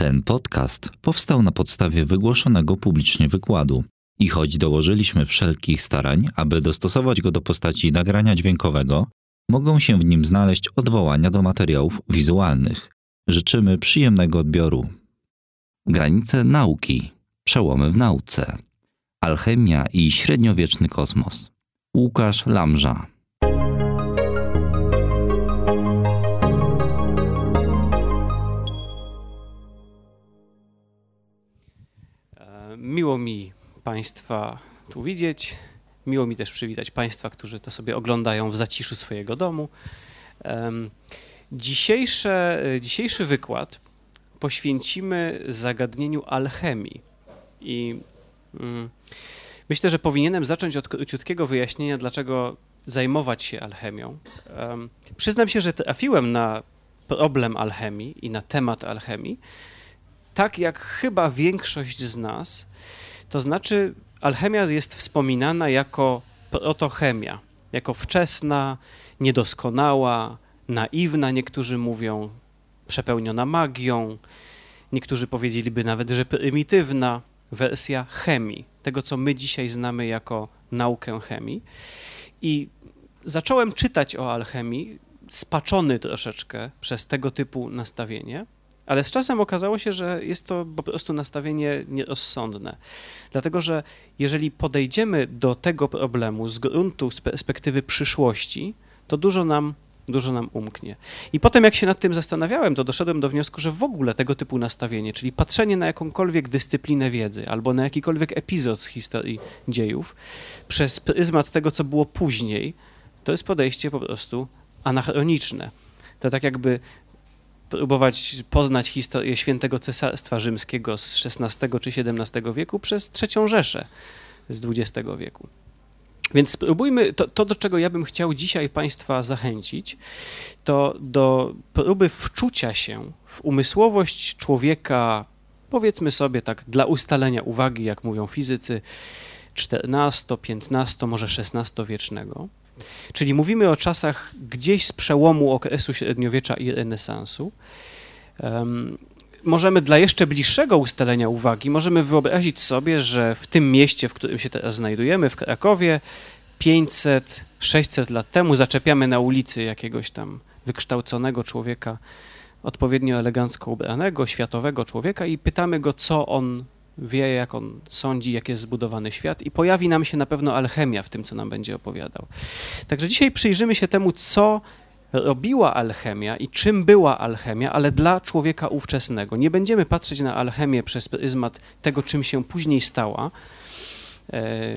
Ten podcast powstał na podstawie wygłoszonego publicznie wykładu i choć dołożyliśmy wszelkich starań, aby dostosować go do postaci nagrania dźwiękowego, mogą się w nim znaleźć odwołania do materiałów wizualnych. Życzymy przyjemnego odbioru. Granice nauki, przełomy w nauce, alchemia i średniowieczny kosmos. Łukasz Lamża. Miło mi Państwa tu widzieć. Miło mi też przywitać Państwa, którzy to sobie oglądają w zaciszu swojego domu. Dzisiejsze, dzisiejszy wykład poświęcimy zagadnieniu alchemii. I mm, myślę, że powinienem zacząć od króciutkiego wyjaśnienia, dlaczego zajmować się alchemią. Przyznam się, że trafiłem na problem alchemii i na temat alchemii, tak jak chyba większość z nas, to znaczy alchemia jest wspominana jako protochemia, jako wczesna, niedoskonała, naiwna, niektórzy mówią, przepełniona magią, niektórzy powiedzieliby nawet, że prymitywna wersja chemii, tego co my dzisiaj znamy jako naukę chemii. I zacząłem czytać o alchemii, spaczony troszeczkę przez tego typu nastawienie. Ale z czasem okazało się, że jest to po prostu nastawienie nierozsądne. Dlatego, że jeżeli podejdziemy do tego problemu z gruntu, z perspektywy przyszłości, to dużo nam dużo nam umknie. I potem, jak się nad tym zastanawiałem, to doszedłem do wniosku, że w ogóle tego typu nastawienie, czyli patrzenie na jakąkolwiek dyscyplinę wiedzy albo na jakikolwiek epizod z historii dziejów przez pryzmat tego, co było później, to jest podejście po prostu anachroniczne. To tak jakby próbować poznać historię świętego cesarstwa rzymskiego z XVI czy XVII wieku przez trzecią Rzeszę z XX wieku. Więc spróbujmy, to, to, do czego ja bym chciał dzisiaj Państwa zachęcić, to do próby wczucia się w umysłowość człowieka, powiedzmy sobie tak, dla ustalenia uwagi, jak mówią fizycy, XIV, XV, może XVI-wiecznego. Czyli mówimy o czasach gdzieś z przełomu okresu średniowiecza i renesansu. Um, możemy dla jeszcze bliższego ustalenia uwagi, możemy wyobrazić sobie, że w tym mieście, w którym się teraz znajdujemy, w Krakowie, 500, 600 lat temu zaczepiamy na ulicy jakiegoś tam wykształconego człowieka, odpowiednio elegancko ubranego, światowego człowieka i pytamy go, co on wie, jak on sądzi, jak jest zbudowany świat, i pojawi nam się na pewno alchemia w tym, co nam będzie opowiadał. Także dzisiaj przyjrzymy się temu, co robiła alchemia i czym była alchemia, ale dla człowieka ówczesnego. Nie będziemy patrzeć na alchemię przez pryzmat tego, czym się później stała, e,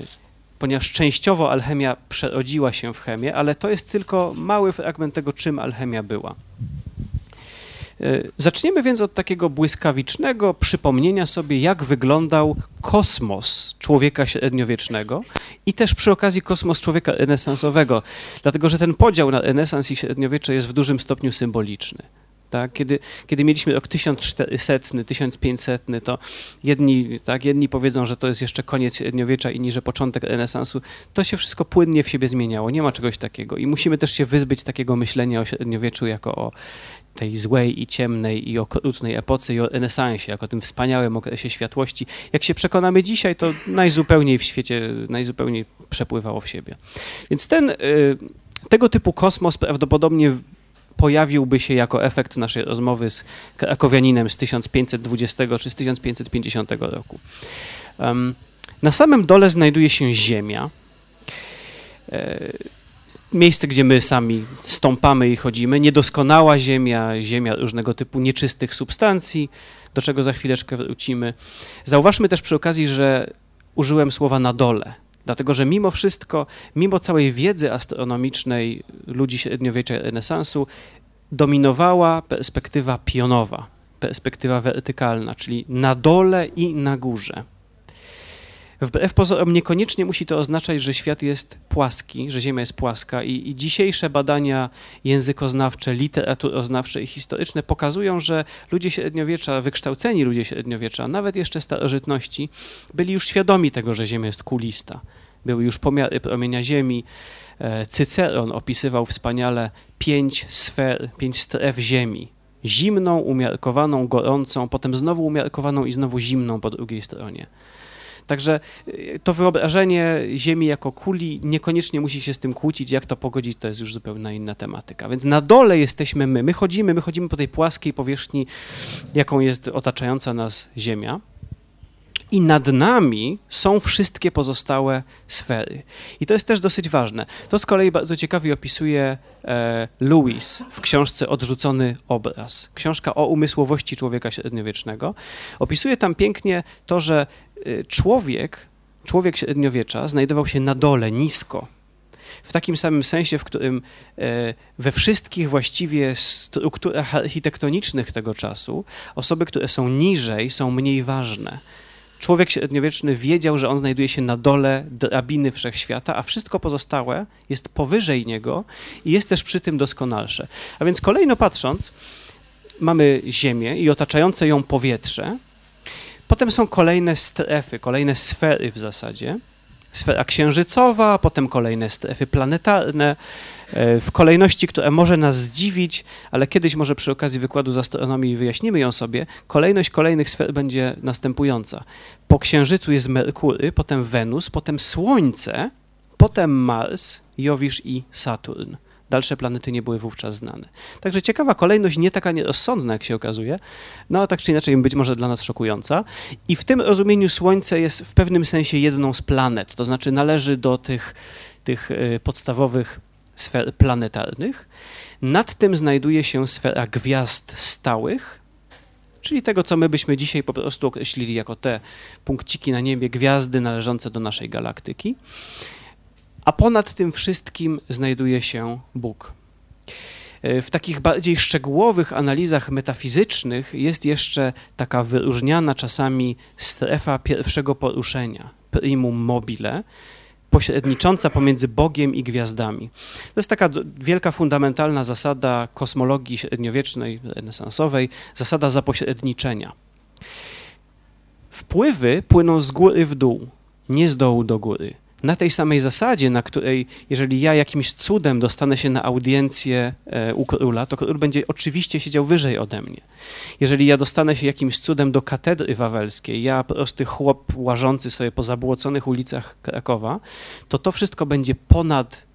ponieważ częściowo alchemia przerodziła się w chemię, ale to jest tylko mały fragment tego, czym alchemia była. E, zaczniemy więc od takiego błyskawicznego przypomnienia sobie, jak wyglądał kosmos człowieka średniowiecznego i też przy okazji kosmos człowieka renesansowego, dlatego że ten podział na renesans i średniowiecze jest w dużym stopniu symboliczny. Tak? Kiedy, kiedy mieliśmy rok 1400, 1500, to jedni, tak, jedni powiedzą, że to jest jeszcze koniec średniowiecza, inni, że początek renesansu. To się wszystko płynnie w siebie zmieniało. Nie ma czegoś takiego. I musimy też się wyzbyć takiego myślenia o średniowieczu jako o tej złej i ciemnej i okrutnej epoce i o renesansie, jako tym wspaniałym okresie światłości. Jak się przekonamy dzisiaj, to najzupełniej w świecie, najzupełniej przepływało w siebie. Więc ten, y, tego typu kosmos prawdopodobnie pojawiłby się jako efekt naszej rozmowy z krakowianinem z 1520 czy z 1550 roku. Na samym dole znajduje się Ziemia. E, miejsce, gdzie my sami stąpamy i chodzimy, niedoskonała ziemia, ziemia różnego typu nieczystych substancji, do czego za chwileczkę wrócimy. Zauważmy też przy okazji, że użyłem słowa na dole, dlatego że mimo wszystko, mimo całej wiedzy astronomicznej ludzi średniowiecza renesansu, dominowała perspektywa pionowa, perspektywa wertykalna, czyli na dole i na górze. Wbrew pozorom niekoniecznie musi to oznaczać, że świat jest płaski, że Ziemia jest płaska i, i dzisiejsze badania językoznawcze, literaturoznawcze i historyczne pokazują, że ludzie średniowiecza, wykształceni ludzie średniowiecza, nawet jeszcze starożytności, byli już świadomi tego, że Ziemia jest kulista. Były już pomiary promienia Ziemi. E, Cyceron opisywał wspaniale pięć sfer, pięć stref Ziemi Zimną, umiarkowaną, gorącą, potem znowu umiarkowaną i znowu zimną po drugiej stronie. Także y, to wyobrażenie Ziemi jako kuli niekoniecznie musi się z tym kłócić. Jak to pogodzić, to jest już zupełnie inna tematyka. Więc na dole jesteśmy my. My chodzimy, my chodzimy po tej płaskiej powierzchni, jaką jest otaczająca nas Ziemia i nad nami są wszystkie pozostałe sfery. I to jest też dosyć ważne. To z kolei bardzo ciekawie opisuje e, Lewis w książce Odrzucony obraz. Książka o umysłowości człowieka średniowiecznego. Opisuje tam pięknie to, że człowiek, człowiek średniowiecza znajdował się na dole, nisko. W takim samym sensie, w którym e, we wszystkich właściwie strukturach architektonicznych tego czasu osoby, które są niżej, są mniej ważne człowiek średniowieczny wiedział, że on znajduje się na dole drabiny wszechświata, a wszystko pozostałe jest powyżej niego i jest też przy tym doskonalsze. A więc kolejno patrząc, mamy Ziemię i otaczające ją powietrze. Potem są kolejne strefy, kolejne sfery w zasadzie sfera księżycowa, potem kolejne strefy planetarne, e, w kolejności, która może nas zdziwić, ale kiedyś może przy okazji wykładu z astronomii wyjaśnimy ją sobie, kolejność kolejnych sfer będzie następująca. Po Księżycu jest Merkury, potem Wenus, potem Słońce, potem Mars, Jowisz i Saturn. Dalsze planety nie były wówczas znane. Także ciekawa kolejność, nie taka nierozsądna, jak się okazuje, no a tak czy inaczej być może dla nas szokująca. I w tym rozumieniu Słońce jest w pewnym sensie jedną z planet, to znaczy należy do tych, tych y, podstawowych sfer planetarnych. Nad tym znajduje się sfera gwiazd stałych, czyli tego, co my byśmy dzisiaj po prostu określili jako te punkciki na niebie, gwiazdy należące do naszej galaktyki. A ponad tym wszystkim znajduje się Bóg. E, w takich bardziej szczegółowych analizach metafizycznych jest jeszcze taka wyróżniana czasami strefa pierwszego poruszenia, primum mobile, pośrednicząca pomiędzy Bogiem i gwiazdami. To jest taka wielka, fundamentalna zasada kosmologii średniowiecznej, renesansowej, zasada zapośredniczenia. Wpływy płyną z góry w dół, nie z dołu do góry na tej samej zasadzie, na której, jeżeli ja jakimś cudem dostanę się na audiencję e, u króla, to król będzie oczywiście siedział wyżej ode mnie. Jeżeli ja dostanę się jakimś cudem do katedry wawelskiej, ja prosty chłop łażący sobie po zabłoconych ulicach Krakowa, to to wszystko będzie ponad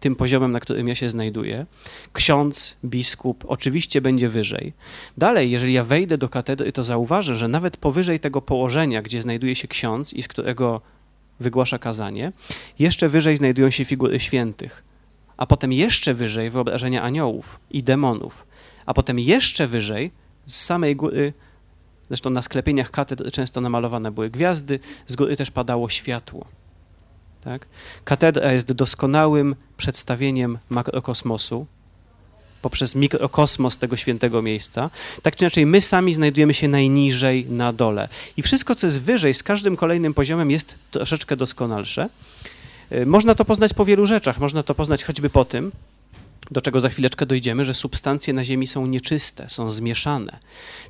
tym poziomem, na którym ja się znajduję. Ksiądz, biskup oczywiście będzie wyżej. Dalej, jeżeli ja wejdę do katedry, to zauważę, że nawet powyżej tego położenia, gdzie znajduje się ksiądz i z którego wygłasza kazanie. Jeszcze wyżej znajdują się figury świętych, a potem jeszcze wyżej wyobrażenia aniołów i demonów, a potem jeszcze wyżej z samej góry, zresztą na sklepieniach katedr często namalowane były gwiazdy, z góry też padało światło. Tak? Katedra jest doskonałym przedstawieniem makrokosmosu, poprzez mikrokosmos tego świętego miejsca. Tak czy inaczej, my sami znajdujemy się najniżej na dole. I wszystko, co jest wyżej, z każdym kolejnym poziomem jest troszeczkę doskonalsze. Y, można to poznać po wielu rzeczach. Można to poznać choćby po tym, do czego za chwileczkę dojdziemy, że substancje na Ziemi są nieczyste, są zmieszane.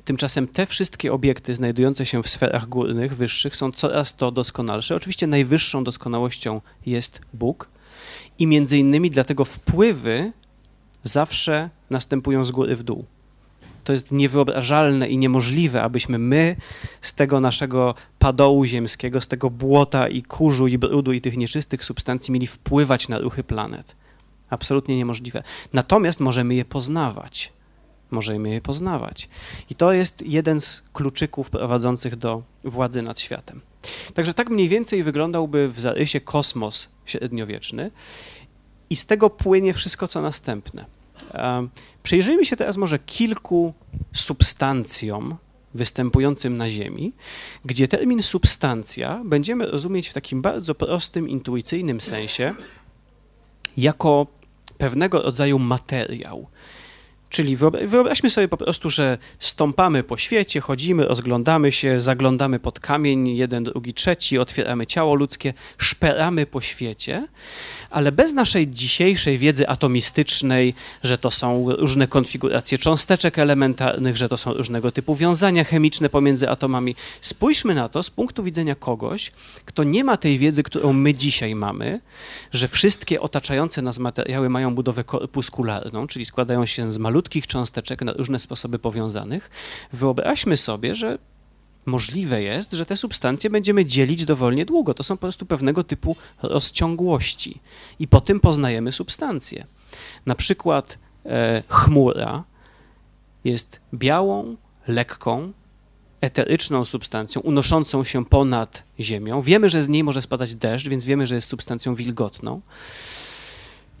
Tymczasem te wszystkie obiekty znajdujące się w sferach górnych, wyższych są coraz to doskonalsze. Oczywiście najwyższą doskonałością jest Bóg i między innymi dlatego wpływy zawsze następują z góry w dół. To jest niewyobrażalne i niemożliwe, abyśmy my z tego naszego padołu ziemskiego, z tego błota i kurzu i brudu i tych nieczystych substancji mieli wpływać na ruchy planet. Absolutnie niemożliwe. Natomiast możemy je poznawać. Możemy je poznawać. I to jest jeden z kluczyków prowadzących do władzy nad światem. Także tak mniej więcej wyglądałby w zarysie kosmos średniowieczny i z tego płynie wszystko, co następne. Przyjrzyjmy się teraz może kilku substancjom występującym na Ziemi, gdzie termin substancja będziemy rozumieć w takim bardzo prostym, intuicyjnym sensie jako pewnego rodzaju materiał. Czyli wyobraźmy sobie po prostu, że stąpamy po świecie, chodzimy, rozglądamy się, zaglądamy pod kamień, jeden, drugi, trzeci, otwieramy ciało ludzkie, szperamy po świecie, ale bez naszej dzisiejszej wiedzy atomistycznej, że to są różne konfiguracje cząsteczek elementarnych, że to są różnego typu wiązania chemiczne pomiędzy atomami. Spójrzmy na to z punktu widzenia kogoś, kto nie ma tej wiedzy, którą my dzisiaj mamy, że wszystkie otaczające nas materiały mają budowę korpuskularną, czyli składają się z malutkich malutkich cząsteczek na różne sposoby powiązanych, wyobraźmy sobie, że możliwe jest, że te substancje będziemy dzielić dowolnie długo. To są po prostu pewnego typu rozciągłości. I po tym poznajemy substancje. Na przykład e, chmura jest białą, lekką, eteryczną substancją unoszącą się ponad ziemią. Wiemy, że z niej może spadać deszcz, więc wiemy, że jest substancją wilgotną.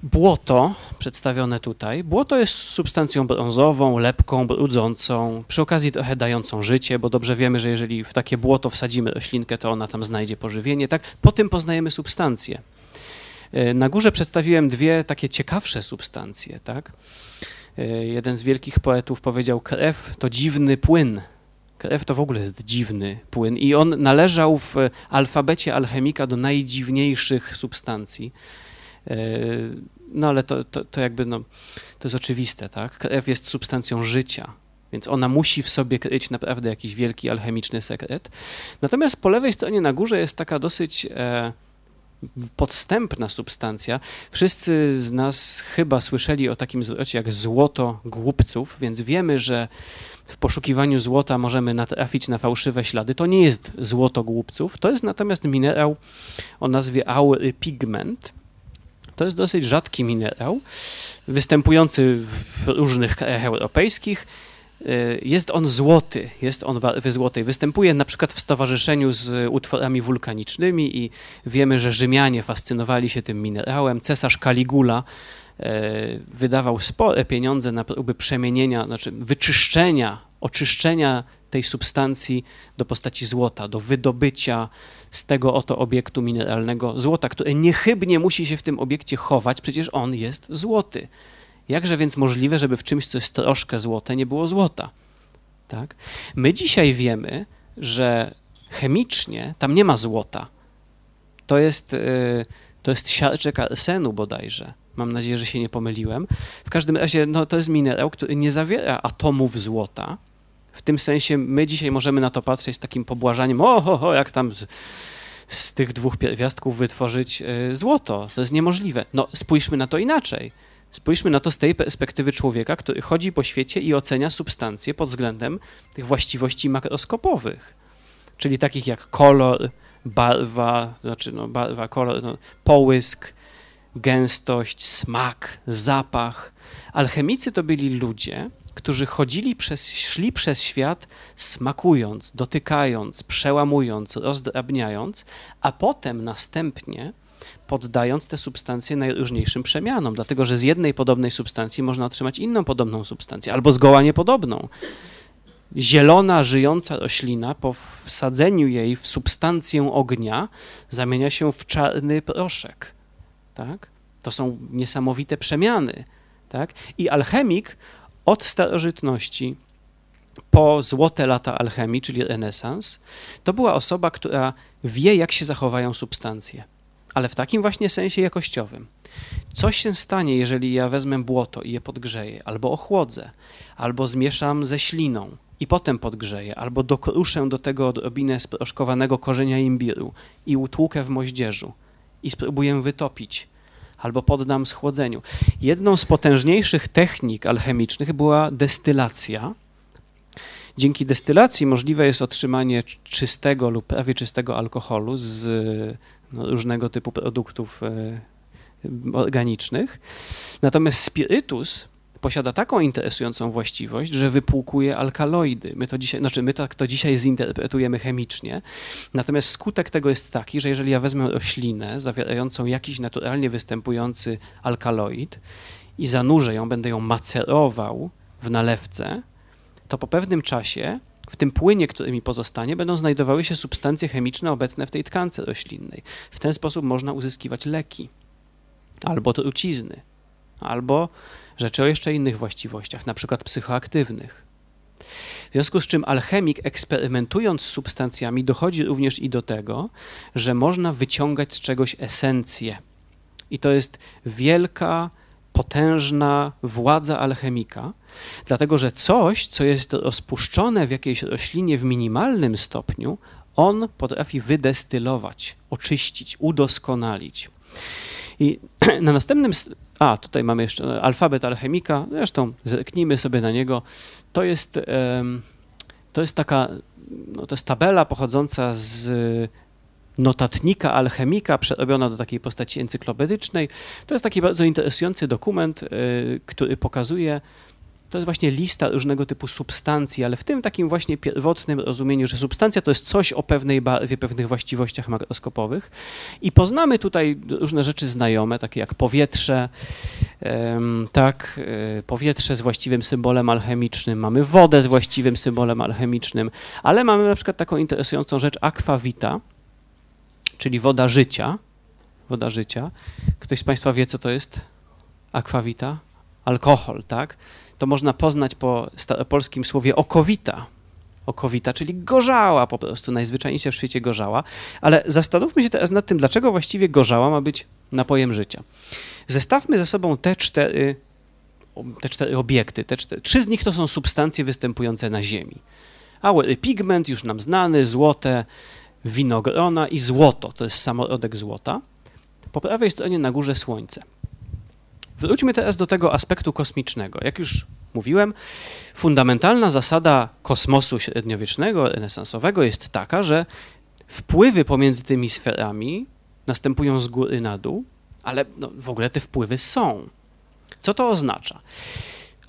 Błoto, przedstawione tutaj, błoto jest substancją brązową, lepką, brudzącą, przy okazji trochę dającą życie, bo dobrze wiemy, że jeżeli w takie błoto wsadzimy roślinkę, to ona tam znajdzie pożywienie. Tak? Po tym poznajemy substancje. Na górze przedstawiłem dwie takie ciekawsze substancje. Tak? E, jeden z wielkich poetów powiedział, krew to dziwny płyn. Krew to w ogóle jest dziwny płyn i on należał w alfabecie alchemika do najdziwniejszych substancji. E, no ale to, to, to jakby, no, to jest oczywiste, tak? Krew jest substancją życia, więc ona musi w sobie kryć naprawdę jakiś wielki alchemiczny sekret. Natomiast po lewej stronie na górze jest taka dosyć e, podstępna substancja. Wszyscy z nas chyba słyszeli o takim zwrocie jak złoto głupców, więc wiemy, że w poszukiwaniu złota możemy natrafić na fałszywe ślady. To nie jest złoto głupców, to jest natomiast minerał o nazwie aury pigment. To jest dosyć rzadki minerał, występujący w różnych krajach europejskich. Y, jest on złoty, jest on barwy złotej. Występuje na przykład w stowarzyszeniu z utworami wulkanicznymi i wiemy, że Rzymianie fascynowali się tym minerałem. Cesarz Caligula y, wydawał spore pieniądze na próby przemienienia, znaczy wyczyszczenia, oczyszczenia tej substancji do postaci złota, do wydobycia z tego oto obiektu mineralnego złota, które niechybnie musi się w tym obiekcie chować, przecież on jest złoty. Jakże więc możliwe, żeby w czymś, co jest troszkę złote, nie było złota? Tak? My dzisiaj wiemy, że chemicznie tam nie ma złota. To jest, yy, to jest siarczek arsenu bodajże. Mam nadzieję, że się nie pomyliłem. W każdym razie no, to jest minerał, który nie zawiera atomów złota. W tym sensie my dzisiaj możemy na to patrzeć z takim pobłażaniem, o, ho, ho, jak tam z, z tych dwóch pierwiastków wytworzyć yy, złoto. To jest niemożliwe. No spójrzmy na to inaczej Spójrzmy na to z tej perspektywy człowieka, który chodzi po świecie i ocenia substancje pod względem tych właściwości makroskopowych, czyli takich jak kolor, barwa, znaczy no, barwa, kolor, no, połysk, gęstość, smak, zapach. Alchemicy to byli ludzie, którzy chodzili przez, szli przez świat smakując, dotykając, przełamując, rozdrabniając, a potem następnie poddając te substancje najróżniejszym przemianom, dlatego że z jednej podobnej substancji można otrzymać inną podobną substancję, albo zgoła niepodobną. Zielona, żyjąca roślina po wsadzeniu jej w substancję ognia zamienia się w czarny proszek. Tak? To są niesamowite przemiany. Tak? I alchemik od starożytności po złote lata alchemii, czyli renesans, to była osoba, która wie, jak się zachowają substancje ale w takim właśnie sensie jakościowym. Coś się stanie, jeżeli ja wezmę błoto i je podgrzeję, albo ochłodzę, albo zmieszam ze śliną i potem podgrzeję, albo dokruszę do tego odrobinę sproszkowanego korzenia imbiru i utłukę w moździerzu i spróbuję wytopić, albo poddam schłodzeniu. Jedną z potężniejszych technik alchemicznych była destylacja. Dzięki destylacji możliwe jest otrzymanie czystego lub prawie czystego alkoholu z no, różnego typu produktów e, organicznych. Natomiast spirytus posiada taką interesującą właściwość, że wypłukuje alkaloidy. My to dzisiaj, znaczy my tak to dzisiaj zinterpretujemy chemicznie. Natomiast skutek tego jest taki, że jeżeli ja wezmę roślinę zawierającą jakiś naturalnie występujący alkaloid i zanurzę ją, będę ją macerował w nalewce, to po pewnym czasie w tym płynie, który mi pozostanie, będą znajdowały się substancje chemiczne obecne w tej tkance roślinnej. W ten sposób można uzyskiwać leki, albo trucizny, albo rzeczy o jeszcze innych właściwościach, na przykład psychoaktywnych. W związku z czym alchemik, eksperymentując z substancjami, dochodzi również i do tego, że można wyciągać z czegoś esencję. I to jest wielka, potężna władza alchemika, Dlatego, że coś, co jest rozpuszczone w jakiejś roślinie w minimalnym stopniu, on potrafi wydestylować, oczyścić, udoskonalić. I na następnym, a tutaj mamy jeszcze alfabet alchemika, zresztą zerknijmy sobie na niego. To jest, to jest taka, no to jest tabela pochodząca z notatnika alchemika, przerobiona do takiej postaci encyklopedycznej. To jest taki bardzo interesujący dokument, y, który pokazuje, to jest właśnie lista różnego typu substancji, ale w tym takim właśnie pierwotnym rozumieniu, że substancja to jest coś o pewnej barwie, pewnych właściwościach makroskopowych. I poznamy tutaj różne rzeczy znajome, takie jak powietrze, tak, e, powietrze z właściwym symbolem alchemicznym, mamy wodę z właściwym symbolem alchemicznym, ale mamy na przykład taką interesującą rzecz aquavita, czyli woda życia. Woda życia. Ktoś z Państwa wie, co to jest aquavita? Alkohol, tak? To można poznać po polskim słowie okowita. Okowita, czyli gorzała po prostu, najzwyczajniejsza w świecie gorzała. Ale zastanówmy się teraz nad tym, dlaczego właściwie gorzała ma być napojem życia. Zestawmy ze sobą te cztery, te cztery obiekty. Te cztery, trzy z nich to są substancje występujące na Ziemi. A pigment już nam znany, złote, winogrona i złoto, to jest samorodek złota. Po prawej stronie na górze słońce. Wróćmy teraz do tego aspektu kosmicznego. Jak już mówiłem, fundamentalna zasada kosmosu średniowiecznego, renesansowego jest taka, że wpływy pomiędzy tymi sferami następują z góry na dół, ale no, w ogóle te wpływy są. Co to oznacza?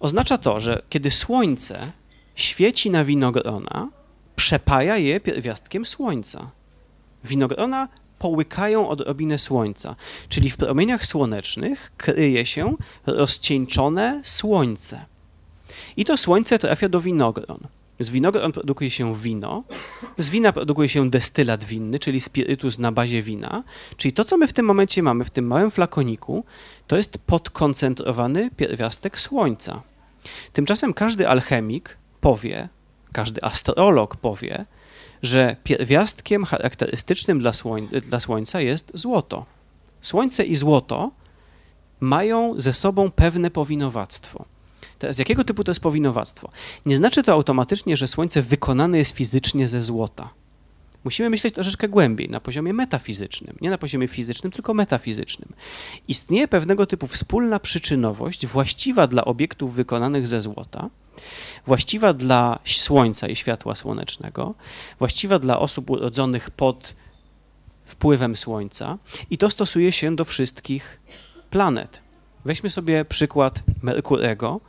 Oznacza to, że kiedy Słońce świeci na winogrona, przepaja je pierwiastkiem Słońca. Winogrona połykają odrobinę słońca, czyli w promieniach słonecznych kryje się rozcieńczone słońce. I to słońce trafia do winogron. Z winogron produkuje się wino, z wina produkuje się destylat winny, czyli spirytus na bazie wina. Czyli to, co my w tym momencie mamy w tym małym flakoniku, to jest podkoncentrowany pierwiastek słońca. Tymczasem każdy alchemik powie, każdy astrolog powie, że pierwiastkiem charakterystycznym dla, słoń, dla Słońca jest złoto. Słońce i złoto mają ze sobą pewne powinowactwo. Teraz, jakiego typu to jest powinowactwo? Nie znaczy to automatycznie, że Słońce wykonane jest fizycznie ze złota. Musimy myśleć troszeczkę głębiej, na poziomie metafizycznym. Nie na poziomie fizycznym, tylko metafizycznym. Istnieje pewnego typu wspólna przyczynowość właściwa dla obiektów wykonanych ze złota, właściwa dla Słońca i światła słonecznego, właściwa dla osób urodzonych pod wpływem Słońca i to stosuje się do wszystkich planet. Weźmy sobie przykład Merkurego,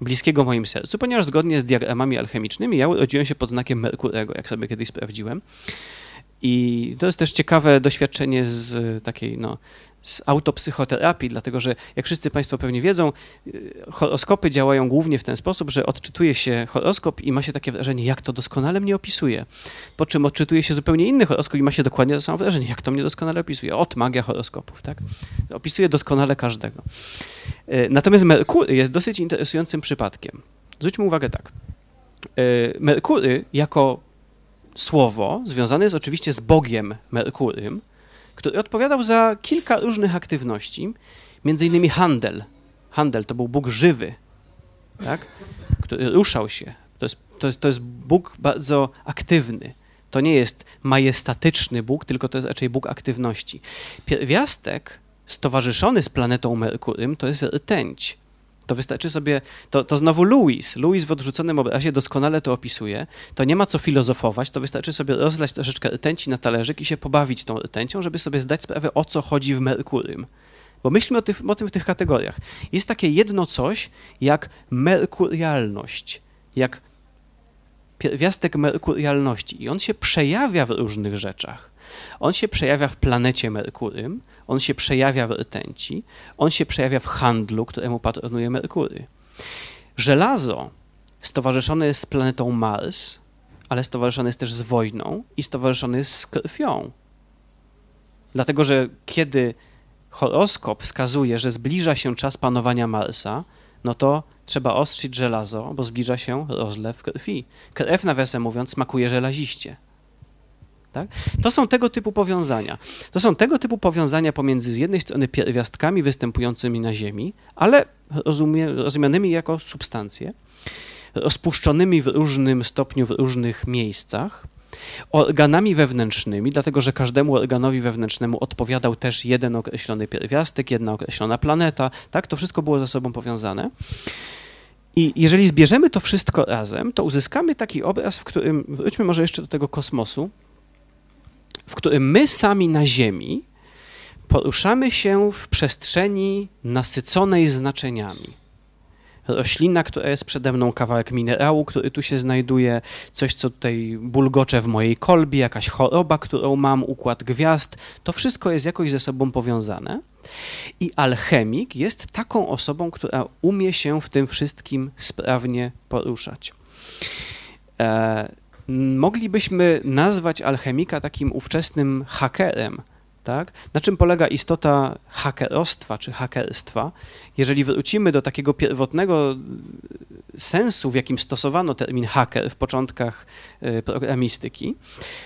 bliskiego moim sercu, ponieważ zgodnie z diagramami alchemicznymi ja urodziłem się pod znakiem Merkurego, jak sobie kiedyś sprawdziłem. I to jest też ciekawe doświadczenie z takiej no, z autopsychoterapii, dlatego że jak wszyscy Państwo pewnie wiedzą, y, horoskopy działają głównie w ten sposób, że odczytuje się horoskop i ma się takie wrażenie, jak to doskonale mnie opisuje. Po czym odczytuje się zupełnie inny horoskop i ma się dokładnie to samo wrażenie, jak to mnie doskonale opisuje. Ot, magia horoskopów, tak? Opisuje doskonale każdego. Y, natomiast Merkury jest dosyć interesującym przypadkiem. Zwróćmy uwagę tak. Y, Merkury jako słowo związane jest oczywiście z Bogiem Merkurym, który odpowiadał za kilka różnych aktywności, między innymi handel. Handel to był Bóg żywy, tak? który ruszał się. To jest, to, jest, to jest Bóg bardzo aktywny. To nie jest majestatyczny Bóg, tylko to jest raczej Bóg aktywności. Pierwiastek stowarzyszony z planetą Merkurym to jest rtęć. To wystarczy sobie, to, to znowu Louis. Louis w odrzuconym obrazie doskonale to opisuje. To nie ma co filozofować, to wystarczy sobie rozlać troszeczkę rtęci na talerzyk i się pobawić tą rtęcią, żeby sobie zdać sprawę, o co chodzi w Merkurym. Bo myślmy o, tych, o tym w tych kategoriach. Jest takie jedno coś jak merkurialność, jak pierwiastek merkurialności i on się przejawia w różnych rzeczach. On się przejawia w planecie Merkurym, on się przejawia w rtęci, on się przejawia w handlu, któremu patronuje Merkury. Żelazo stowarzyszone jest z planetą Mars, ale stowarzyszone jest też z wojną i stowarzyszone jest z krwią. Dlatego, że kiedy horoskop wskazuje, że zbliża się czas panowania Marsa, no to trzeba ostrzyć żelazo, bo zbliża się rozlew krwi. Krew, nawiasem mówiąc, smakuje żelaziście. Tak? To są tego typu powiązania. To są tego typu powiązania pomiędzy z jednej strony pierwiastkami występującymi na Ziemi, ale rozumie, rozumianymi jako substancje, rozpuszczonymi w różnym stopniu w różnych miejscach, organami wewnętrznymi, dlatego że każdemu organowi wewnętrznemu odpowiadał też jeden określony pierwiastek, jedna określona planeta, tak? To wszystko było ze sobą powiązane. I jeżeli zbierzemy to wszystko razem, to uzyskamy taki obraz, w którym, wróćmy może jeszcze do tego kosmosu, w którym my sami na Ziemi poruszamy się w przestrzeni nasyconej znaczeniami roślina, która jest przede mną, kawałek minerału, który tu się znajduje, coś, co tutaj bulgocze w mojej kolbie, jakaś choroba, którą mam, układ gwiazd. To wszystko jest jakoś ze sobą powiązane. I alchemik jest taką osobą, która umie się w tym wszystkim sprawnie poruszać. E, moglibyśmy nazwać alchemika takim ówczesnym hakerem, tak? Na czym polega istota hakerostwa czy hakerstwa? Jeżeli wrócimy do takiego pierwotnego sensu, w jakim stosowano termin haker w początkach e, programistyki,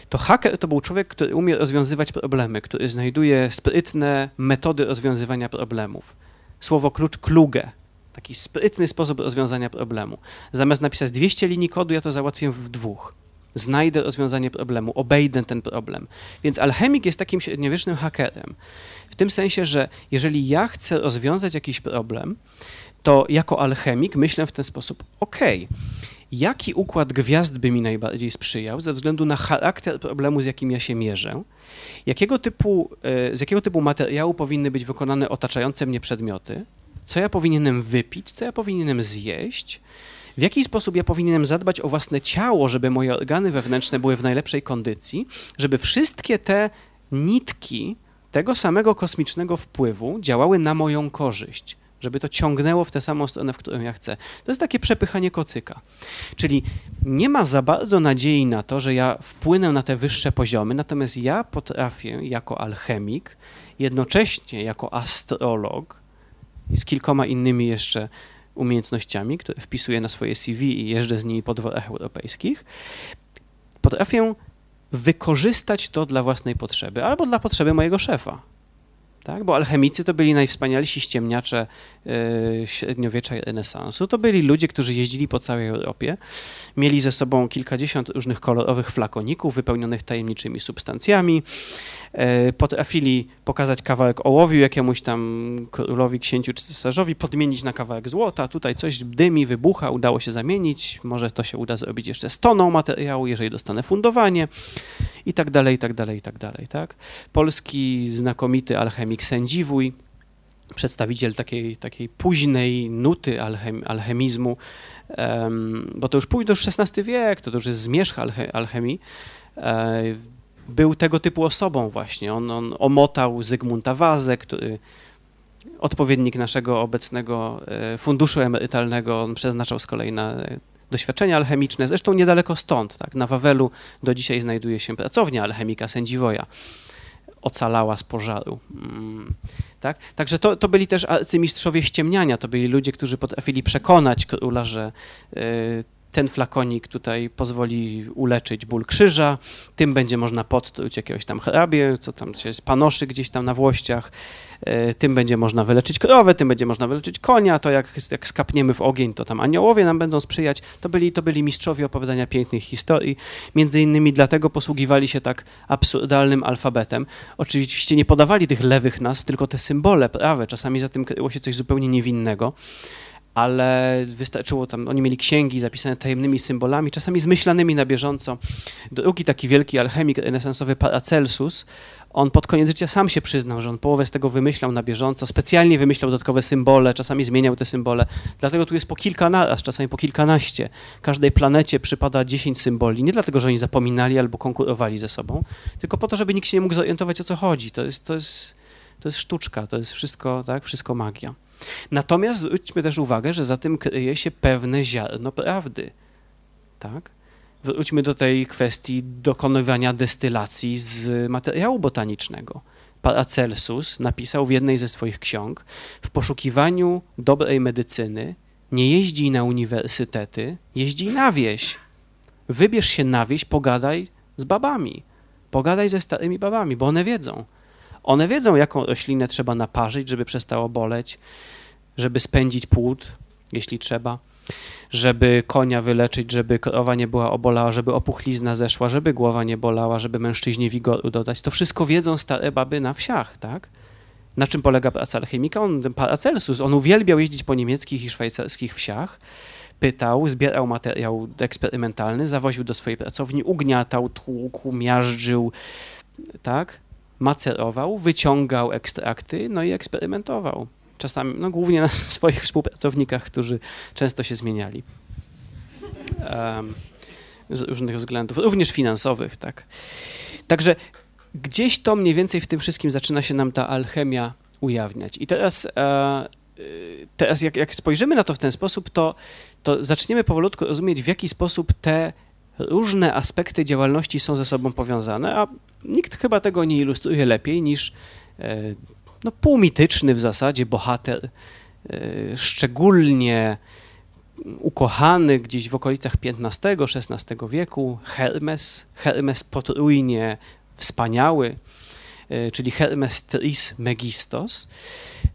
to haker to był człowiek, który umie rozwiązywać problemy, który znajduje sprytne metody rozwiązywania problemów. Słowo klucz kluge, taki sprytny sposób rozwiązania problemu. Zamiast napisać 200 linii kodu, ja to załatwię w dwóch znajdę rozwiązanie problemu, obejdę ten problem. Więc alchemik jest takim średniowiecznym hakerem. W tym sensie, że jeżeli ja chcę rozwiązać jakiś problem, to jako alchemik myślę w ten sposób: OK, jaki układ gwiazd by mi najbardziej sprzyjał ze względu na charakter problemu, z jakim ja się mierzę, jakiego typu, e, z jakiego typu materiału powinny być wykonane otaczające mnie przedmioty, co ja powinienem wypić, co ja powinienem zjeść, w jaki sposób ja powinienem zadbać o własne ciało, żeby moje organy wewnętrzne były w najlepszej kondycji, żeby wszystkie te nitki tego samego kosmicznego wpływu działały na moją korzyść, żeby to ciągnęło w tę samą stronę, w którą ja chcę. To jest takie przepychanie kocyka. Czyli nie ma za bardzo nadziei na to, że ja wpłynę na te wyższe poziomy, natomiast ja potrafię jako alchemik, jednocześnie jako astrolog i z kilkoma innymi jeszcze umiejętnościami, które wpisuję na swoje CV i jeżdżę z nimi po dworach europejskich, potrafię wykorzystać to dla własnej potrzeby albo dla potrzeby mojego szefa tak? Bo alchemicy to byli najwspanialsi ściemniacze yy, średniowiecza renesansu. To byli ludzie, którzy jeździli po całej Europie, mieli ze sobą kilkadziesiąt różnych kolorowych flakoników wypełnionych tajemniczymi substancjami, yy, potrafili pokazać kawałek ołowiu jakiemuś tam królowi, księciu czy cesarzowi, podmienić na kawałek złota, tutaj coś dymi, wybucha, udało się zamienić, może to się uda zrobić jeszcze z toną materiału, jeżeli dostanę fundowanie i tak dalej, i tak dalej, i tak dalej, tak? Polski znakomity alchemik Sędziwój, przedstawiciel takiej, takiej późnej nuty alchem, alchemizmu, um, bo to już późno, już XVI wiek, to, już jest zmierzch alche, alchemii, e, był tego typu osobą właśnie. On, on omotał Zygmunta Wazę, który odpowiednik naszego obecnego e, funduszu emerytalnego, on przeznaczał z kolei na doświadczenia alchemiczne. Zresztą niedaleko stąd, tak, na Wawelu do dzisiaj znajduje się pracownia alchemika Sędziwoja. Ocalała z pożaru. Mm, tak? Także to, to byli też arcymistrzowie ściemniania, to byli ludzie, którzy potrafili przekonać króla, że y, ten flakonik tutaj pozwoli uleczyć ból krzyża, tym będzie można podtruć jakiegoś tam hrabie, co tam się panoszy gdzieś tam na włościach, e, tym będzie można wyleczyć krowę, tym będzie można wyleczyć konia, to jak, jak skapniemy w ogień, to tam aniołowie nam będą sprzyjać. To byli, to byli mistrzowie opowiadania pięknych historii. Między innymi dlatego posługiwali się tak absurdalnym alfabetem. Oczywiście nie podawali tych lewych nazw, tylko te symbole prawe. Czasami za tym kryło się coś zupełnie niewinnego ale wystarczyło tam, oni mieli księgi zapisane tajemnymi symbolami, czasami zmyślanymi na bieżąco. Drugi taki wielki alchemik renesansowy Paracelsus, on pod koniec życia sam się przyznał, że on połowę z tego wymyślał na bieżąco, specjalnie wymyślał dodatkowe symbole, czasami zmieniał te symbole, dlatego tu jest po kilka naraz, czasami po kilkanaście. Każdej planecie przypada dziesięć symboli, nie dlatego, że oni zapominali albo konkurowali ze sobą, tylko po to, żeby nikt się nie mógł zorientować, o co chodzi. To jest, to jest, to jest sztuczka, to jest wszystko, tak, wszystko magia. Natomiast zwróćmy też uwagę, że za tym kryje się pewne ziarno prawdy. Tak? Wróćmy do tej kwestii dokonywania destylacji z materiału botanicznego. Paracelsus napisał w jednej ze swoich ksiąg: W poszukiwaniu dobrej medycyny nie jeździ na uniwersytety, jeździ na wieś. Wybierz się na wieś, pogadaj z babami. Pogadaj ze starymi babami, bo one wiedzą. One wiedzą, jaką roślinę trzeba naparzyć, żeby przestało boleć, żeby spędzić płód, jeśli trzeba. żeby konia wyleczyć, żeby krowa nie była obolała, żeby opuchlizna zeszła, żeby głowa nie bolała, żeby mężczyźnie wigoru dodać. To wszystko wiedzą stare baby na wsiach, tak? Na czym polega praca alchemika? On, Paracelsus, on uwielbiał jeździć po niemieckich i szwajcarskich wsiach, pytał, zbierał materiał eksperymentalny, zawoził do swojej pracowni, ugniatał, tłukł, miażdżył, tak? Macerował, wyciągał ekstrakty, no i eksperymentował. Czasami, no głównie na swoich współpracownikach, którzy często się zmieniali. Um, z różnych względów, również finansowych, tak. Także gdzieś to mniej więcej w tym wszystkim zaczyna się nam ta alchemia ujawniać. I teraz, e, teraz jak, jak spojrzymy na to w ten sposób, to, to zaczniemy powolutku rozumieć, w jaki sposób te różne aspekty działalności są ze sobą powiązane, a nikt chyba tego nie ilustruje lepiej niż e, no, półmityczny w zasadzie bohater, e, szczególnie ukochany gdzieś w okolicach XV-XVI wieku, Hermes, Hermes potrójnie wspaniały, e, czyli Hermes Tris Megistos,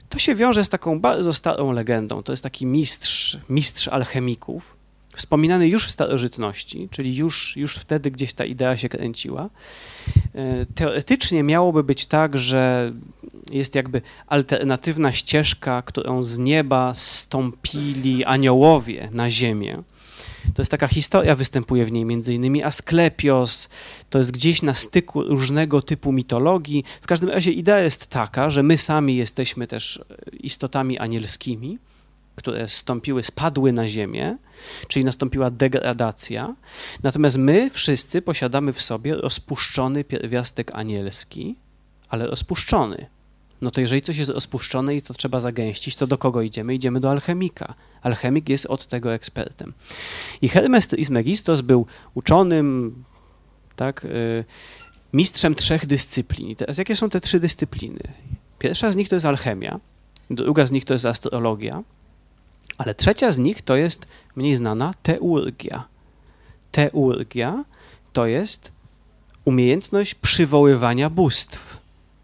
to się wiąże z taką bardzo starą legendą. To jest taki mistrz, mistrz alchemików, wspominany już w starożytności, czyli już, już wtedy gdzieś ta idea się kręciła. E, teoretycznie miałoby być tak, że jest jakby alternatywna ścieżka, którą z nieba stąpili aniołowie na ziemię. To jest taka historia, występuje w niej między innymi Asklepios, to jest gdzieś na styku różnego typu mitologii. W każdym razie idea jest taka, że my sami jesteśmy też istotami anielskimi, które stąpiły, spadły na ziemię, czyli nastąpiła degradacja. Natomiast my wszyscy posiadamy w sobie rozpuszczony pierwiastek anielski, ale rozpuszczony. No to jeżeli coś jest rozpuszczone i to trzeba zagęścić, to do kogo idziemy? Idziemy do alchemika. Alchemik jest od tego ekspertem. I Hermes Trismegistos był uczonym, tak, y, mistrzem trzech dyscyplin. I teraz jakie są te trzy dyscypliny? Pierwsza z nich to jest alchemia, druga z nich to jest astrologia, ale trzecia z nich to jest mniej znana teurgia. Teurgia to jest umiejętność przywoływania bóstw.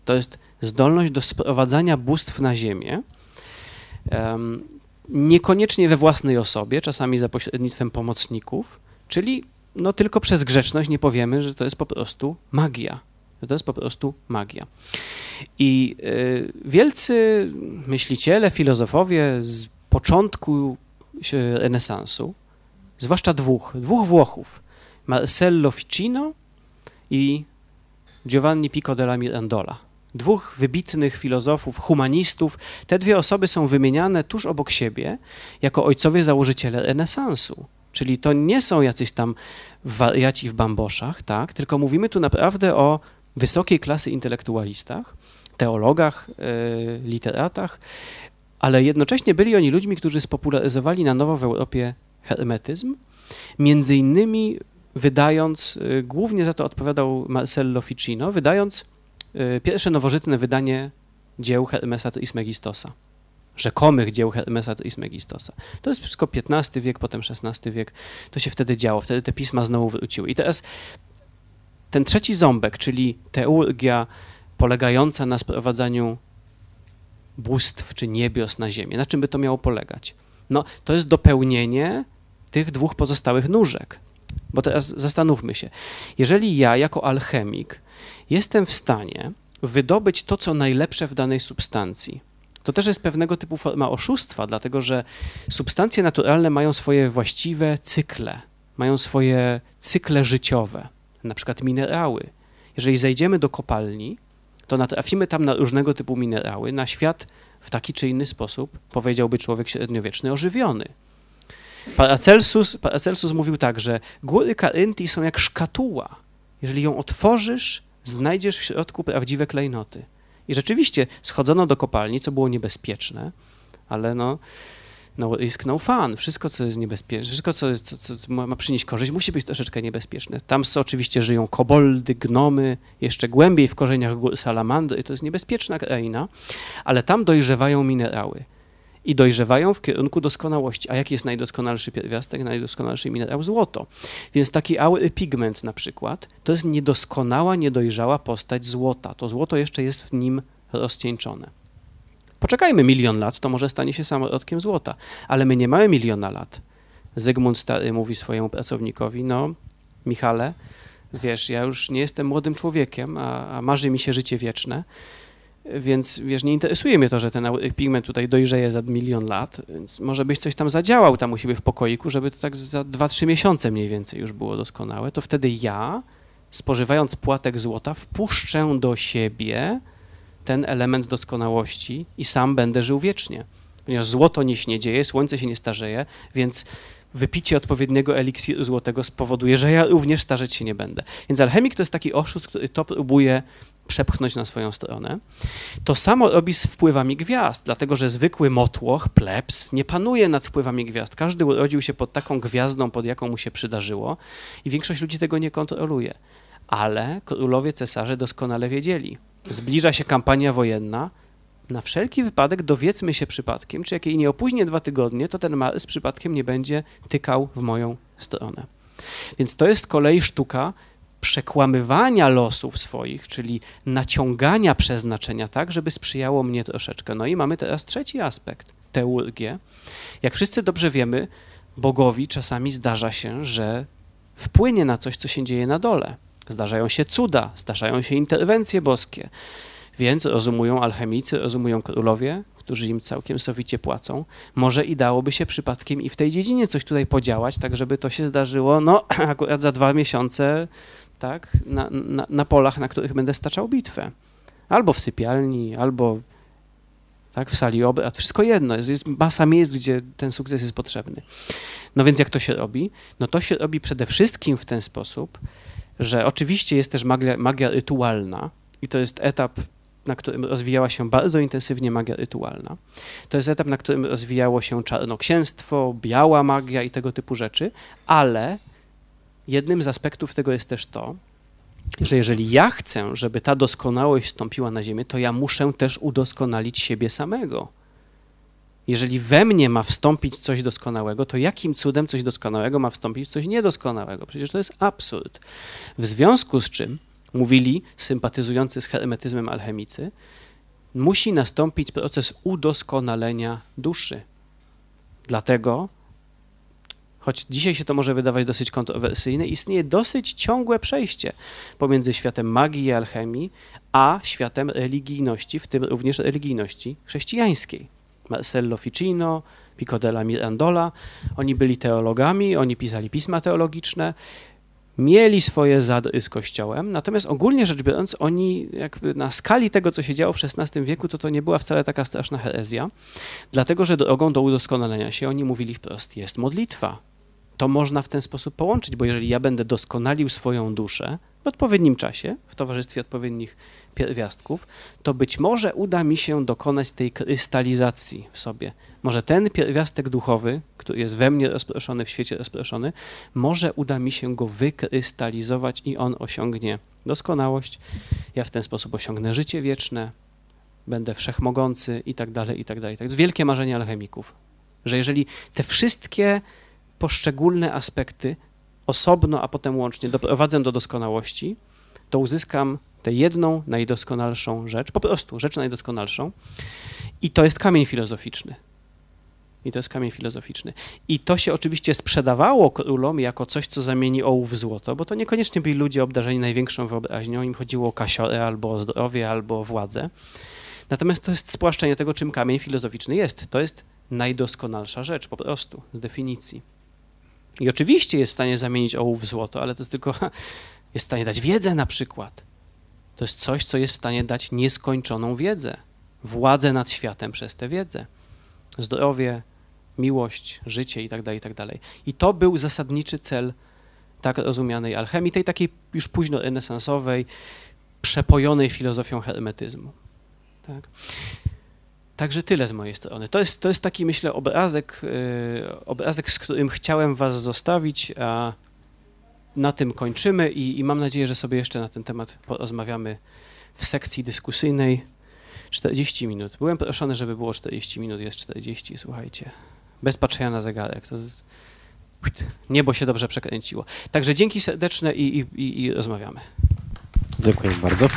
To jest zdolność do sprowadzania bóstw na ziemię, um, niekoniecznie we własnej osobie, czasami za pośrednictwem pomocników, czyli no tylko przez grzeczność nie powiemy, że to jest po prostu magia. Że to jest po prostu magia. I y, wielcy myśliciele, filozofowie z początku renesansu, zwłaszcza dwóch, dwóch Włochów, Marcello Ficino i Giovanni Pico della Mirandola. Dwóch wybitnych filozofów, humanistów. Te dwie osoby są wymieniane tuż obok siebie jako ojcowie założyciele renesansu. Czyli to nie są jacyś tam wariaci w bamboszach, tak? tylko mówimy tu naprawdę o wysokiej klasy intelektualistach, teologach, yy, literatach, ale jednocześnie byli oni ludźmi, którzy spopularyzowali na nowo w Europie hermetyzm, między innymi wydając, y, głównie za to odpowiadał Marcello Ficino, wydając y, pierwsze nowożytne wydanie dzieł Hermesa Trismegistosa, rzekomych dzieł Hermesa Trismegistosa. To jest wszystko XV wiek, potem XVI wiek, to się wtedy działo, wtedy te pisma znowu wróciły. I teraz ten trzeci ząbek, czyli teurgia polegająca na sprowadzaniu bóstw czy niebios na ziemię. Na czym by to miało polegać? No, to jest dopełnienie tych dwóch pozostałych nóżek. Bo teraz zastanówmy się. Jeżeli ja jako alchemik jestem w stanie wydobyć to, co najlepsze w danej substancji, to też jest pewnego typu forma oszustwa, dlatego że substancje naturalne mają swoje właściwe cykle, mają swoje cykle życiowe, na przykład minerały. Jeżeli zejdziemy do kopalni, to natrafimy tam na różnego typu minerały, na świat w taki czy inny sposób, powiedziałby człowiek średniowieczny, ożywiony. Paracelsus, Paracelsus mówił tak, że góry Karyntii są jak szkatuła. Jeżeli ją otworzysz, znajdziesz w środku prawdziwe klejnoty. I rzeczywiście schodzono do kopalni, co było niebezpieczne, ale no, no risk, no fun. Wszystko, co jest niebezpieczne, wszystko, co, jest, co, co, ma przynieść korzyść, musi być troszeczkę niebezpieczne. Tam oczywiście żyją koboldy, gnomy, jeszcze głębiej w korzeniach salamandry, to jest niebezpieczna kraina, ale tam dojrzewają minerały. I dojrzewają w kierunku doskonałości. A jaki jest najdoskonalszy pierwiastek, najdoskonalszy minerał? Złoto. Więc taki aury pigment na przykład, to jest niedoskonała, niedojrzała postać złota. To złoto jeszcze jest w nim rozcieńczone. Poczekajmy milion lat, to może stanie się samorodkiem złota, ale my nie mamy miliona lat. Zygmunt Stary mówi swojemu pracownikowi, no Michale, wiesz, ja już nie jestem młodym człowiekiem, a, a marzy mi się życie wieczne, więc wiesz, nie interesuje mnie to, że ten pigment tutaj dojrzeje za milion lat, więc może byś coś tam zadziałał tam u siebie w pokoiku, żeby to tak za 2-3 miesiące mniej więcej już było doskonałe, to wtedy ja, spożywając płatek złota, wpuszczę do siebie ten element doskonałości i sam będę żył wiecznie. Ponieważ złoto nie śniedzieje, słońce się nie starzeje, więc wypicie odpowiedniego eliksiru złotego spowoduje, że ja również starzeć się nie będę. Więc alchemik to jest taki oszust, który to próbuje przepchnąć na swoją stronę. To samo robi z wpływami gwiazd, dlatego że zwykły motłoch, plebs, nie panuje nad wpływami gwiazd. Każdy urodził się pod taką gwiazdą, pod jaką mu się przydarzyło i większość ludzi tego nie kontroluje. Ale królowie, cesarze doskonale wiedzieli. Zbliża się kampania wojenna, na wszelki wypadek dowiedzmy się przypadkiem, czy jak jej nie opóźnię dwa tygodnie, to ten Mars przypadkiem nie będzie tykał w moją stronę. Więc to jest kolei sztuka przekłamywania losów swoich, czyli naciągania przeznaczenia tak, żeby sprzyjało mnie troszeczkę. No i mamy teraz trzeci aspekt, teurgię. Jak wszyscy dobrze wiemy, bogowi czasami zdarza się, że wpłynie na coś, co się dzieje na dole. Zdarzają się cuda, zdarzają się interwencje boskie. Więc rozumują alchemicy, rozumują królowie, którzy im całkiem sowicie płacą. Może i dałoby się przypadkiem i w tej dziedzinie coś tutaj podziałać, tak żeby to się zdarzyło, no akurat za dwa miesiące, tak, na, na, na polach, na których będę staczał bitwę. Albo w sypialni, albo tak, w sali obrad, wszystko jedno, jest, jest masa miejsc, gdzie ten sukces jest potrzebny. No więc jak to się robi? No to się robi przede wszystkim w ten sposób, że oczywiście jest też magia, magia rytualna i to jest etap na którym rozwijała się bardzo intensywnie magia rytualna. To jest etap, na którym rozwijało się czarnoksięstwo, biała magia i tego typu rzeczy, ale jednym z aspektów tego jest też to, że jeżeli ja chcę, żeby ta doskonałość stąpiła na ziemię, to ja muszę też udoskonalić siebie samego. Jeżeli we mnie ma wstąpić coś doskonałego, to jakim cudem coś doskonałego ma wstąpić w coś niedoskonałego? Przecież to jest absurd. W związku z czym mówili sympatyzujący z hermetyzmem alchemicy, musi nastąpić proces udoskonalenia duszy. Dlatego, choć dzisiaj się to może wydawać dosyć kontrowersyjne, istnieje dosyć ciągłe przejście pomiędzy światem magii i alchemii, a światem religijności, w tym również religijności chrześcijańskiej. Marcello Ficino, Pico della Mirandola, oni byli teologami, oni pisali pisma teologiczne, mieli swoje zady z Kościołem, natomiast ogólnie rzecz biorąc, oni jakby na skali tego, co się działo w XVI wieku, to to nie była wcale taka straszna herezja, dlatego że drogą do udoskonalenia się oni mówili wprost, jest modlitwa. To można w ten sposób połączyć, bo jeżeli ja będę doskonalił swoją duszę w odpowiednim czasie, w towarzystwie odpowiednich pierwiastków, to być może uda mi się dokonać tej krystalizacji w sobie. Może ten pierwiastek duchowy, który jest we mnie rozproszony, w świecie rozproszony, może uda mi się go wykrystalizować i on osiągnie doskonałość. Ja w ten sposób osiągnę życie wieczne, będę wszechmogący i tak dalej, i tak dalej. To jest wielkie marzenie alchemików, że jeżeli te wszystkie poszczególne aspekty osobno, a potem łącznie doprowadzę do doskonałości, to uzyskam tę jedną, najdoskonalszą rzecz, po prostu rzecz najdoskonalszą. I to jest kamień filozoficzny. I to jest kamień filozoficzny. I to się oczywiście sprzedawało królom jako coś, co zamieni ołów w złoto, bo to niekoniecznie byli ludzie obdarzeni największą wyobraźnią, im chodziło o kasiorę albo o zdrowie, albo o władzę. Natomiast to jest spłaszczenie tego, czym kamień filozoficzny jest. To jest najdoskonalsza rzecz, po prostu, z definicji. I oczywiście jest w stanie zamienić ołów w złoto, ale to jest tylko, jest w stanie dać wiedzę na przykład. To jest coś, co jest w stanie dać nieskończoną wiedzę, władzę nad światem przez tę wiedzę. Zdrowie, miłość, życie itd., tak itd. Tak I to był zasadniczy cel tak rozumianej alchemii, tej takiej już późno renesansowej, przepojonej filozofią hermetyzmu. Tak? Także tyle z mojej strony. To jest, to jest taki, myślę, obrazek, yy, obrazek, z którym chciałem Was zostawić, a na tym kończymy i, i mam nadzieję, że sobie jeszcze na ten temat porozmawiamy w sekcji dyskusyjnej. 40 minut. Byłem proszony, żeby było 40 minut, jest 40, słuchajcie. Bez patrzenia na zegarek. To niebo się dobrze przekręciło. Także dzięki serdeczne i, i, i rozmawiamy. Dziękuję bardzo.